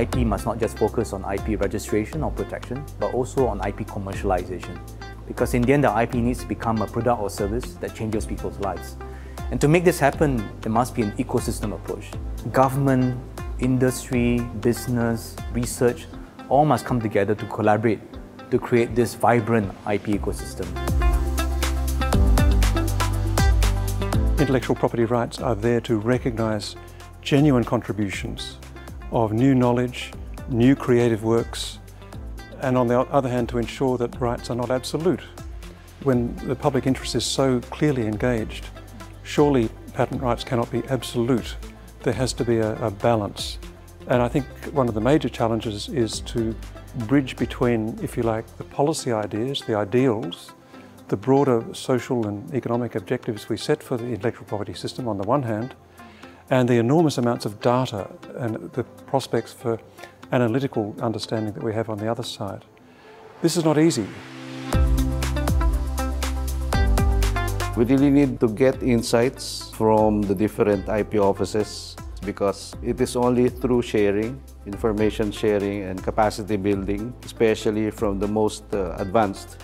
IP must not just focus on IP registration or protection, but also on IP commercialization. Because in the end, the IP needs to become a product or service that changes people's lives. And to make this happen, there must be an ecosystem approach. Government, industry, business, research, all must come together to collaborate to create this vibrant IP ecosystem. Intellectual property rights are there to recognise genuine contributions of new knowledge, new creative works, and on the other hand to ensure that rights are not absolute. When the public interest is so clearly engaged, surely patent rights cannot be absolute. There has to be a, a balance. And I think one of the major challenges is to bridge between, if you like, the policy ideas, the ideals, the broader social and economic objectives we set for the intellectual property system on the one hand, and the enormous amounts of data and the prospects for analytical understanding that we have on the other side. This is not easy. We really need to get insights from the different IP offices because it is only through sharing, information sharing and capacity building, especially from the most uh, advanced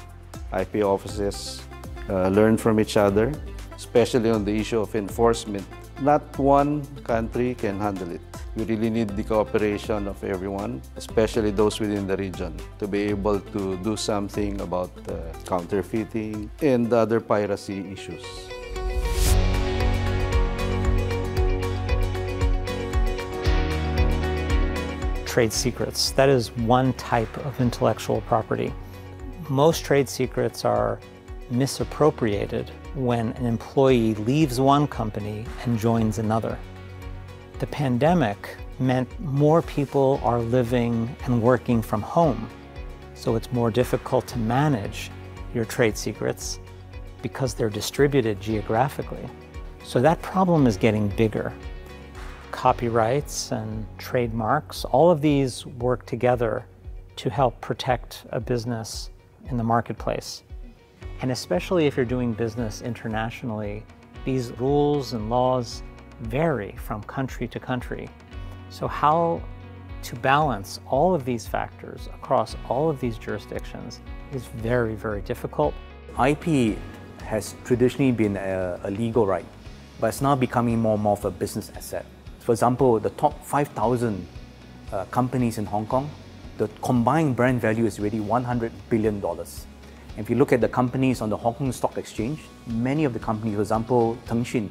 IP offices, uh, learn from each other, especially on the issue of enforcement. Not one country can handle it. We really need the cooperation of everyone, especially those within the region, to be able to do something about uh, counterfeiting and other piracy issues. Trade secrets. That is one type of intellectual property. Most trade secrets are misappropriated when an employee leaves one company and joins another. The pandemic meant more people are living and working from home, so it's more difficult to manage your trade secrets because they're distributed geographically. So that problem is getting bigger. Copyrights and trademarks, all of these work together to help protect a business in the marketplace. And especially if you're doing business internationally, these rules and laws vary from country to country. So how to balance all of these factors across all of these jurisdictions is very, very difficult. IP has traditionally been a, a legal right, but it's now becoming more and more of a business asset. For example, the top 5,000 uh, companies in Hong Kong, the combined brand value is already $100 billion. If you look at the companies on the Hong Kong Stock Exchange, many of the companies, for example, Tencent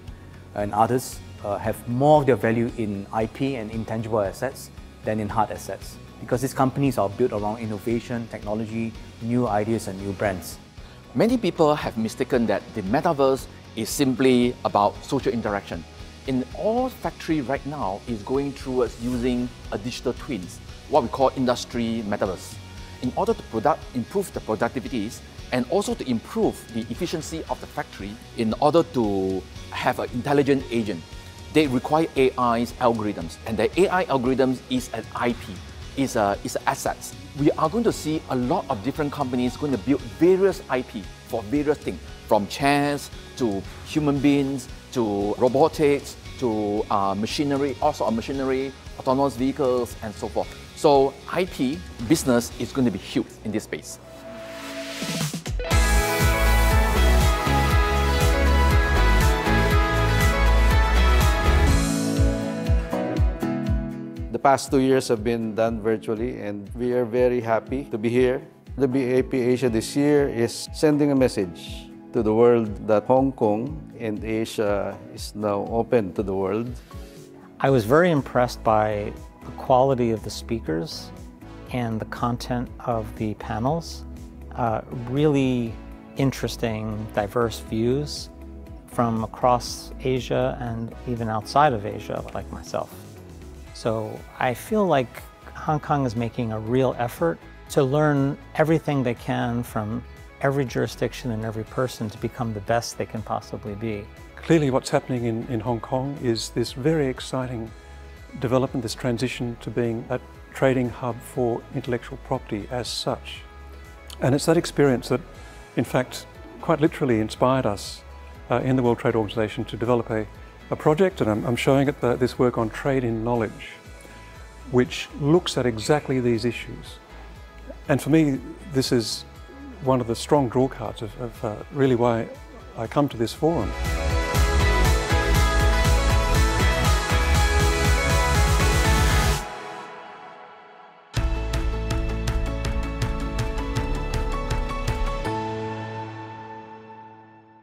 and others, uh, have more of their value in IP and intangible assets than in hard assets because these companies are built around innovation, technology, new ideas and new brands. Many people have mistaken that the metaverse is simply about social interaction. In all factory right now is going towards using a digital twins, what we call industry metaverse. In order to product, improve the productivities and also to improve the efficiency of the factory in order to have an intelligent agent they require AI's algorithms, and the AI algorithms is an IP, is a is assets. We are going to see a lot of different companies going to build various IP for various things, from chairs to human beings to robotics to uh, machinery, also machinery, autonomous vehicles, and so forth. So IP business is going to be huge in this space. The past two years have been done virtually and we are very happy to be here. The BIP Asia this year is sending a message to the world that Hong Kong and Asia is now open to the world. I was very impressed by the quality of the speakers and the content of the panels. Uh, really interesting, diverse views from across Asia and even outside of Asia, like myself. So I feel like Hong Kong is making a real effort to learn everything they can from every jurisdiction and every person to become the best they can possibly be. Clearly what's happening in, in Hong Kong is this very exciting development, this transition to being a trading hub for intellectual property as such. And it's that experience that, in fact, quite literally inspired us uh, in the World Trade Organization to develop a a project, and I'm, I'm showing it the, this work on trade in knowledge. which looks at exactly these issues. And for me, this is one of the strong drawcards of, of uh, really why I come to this forum.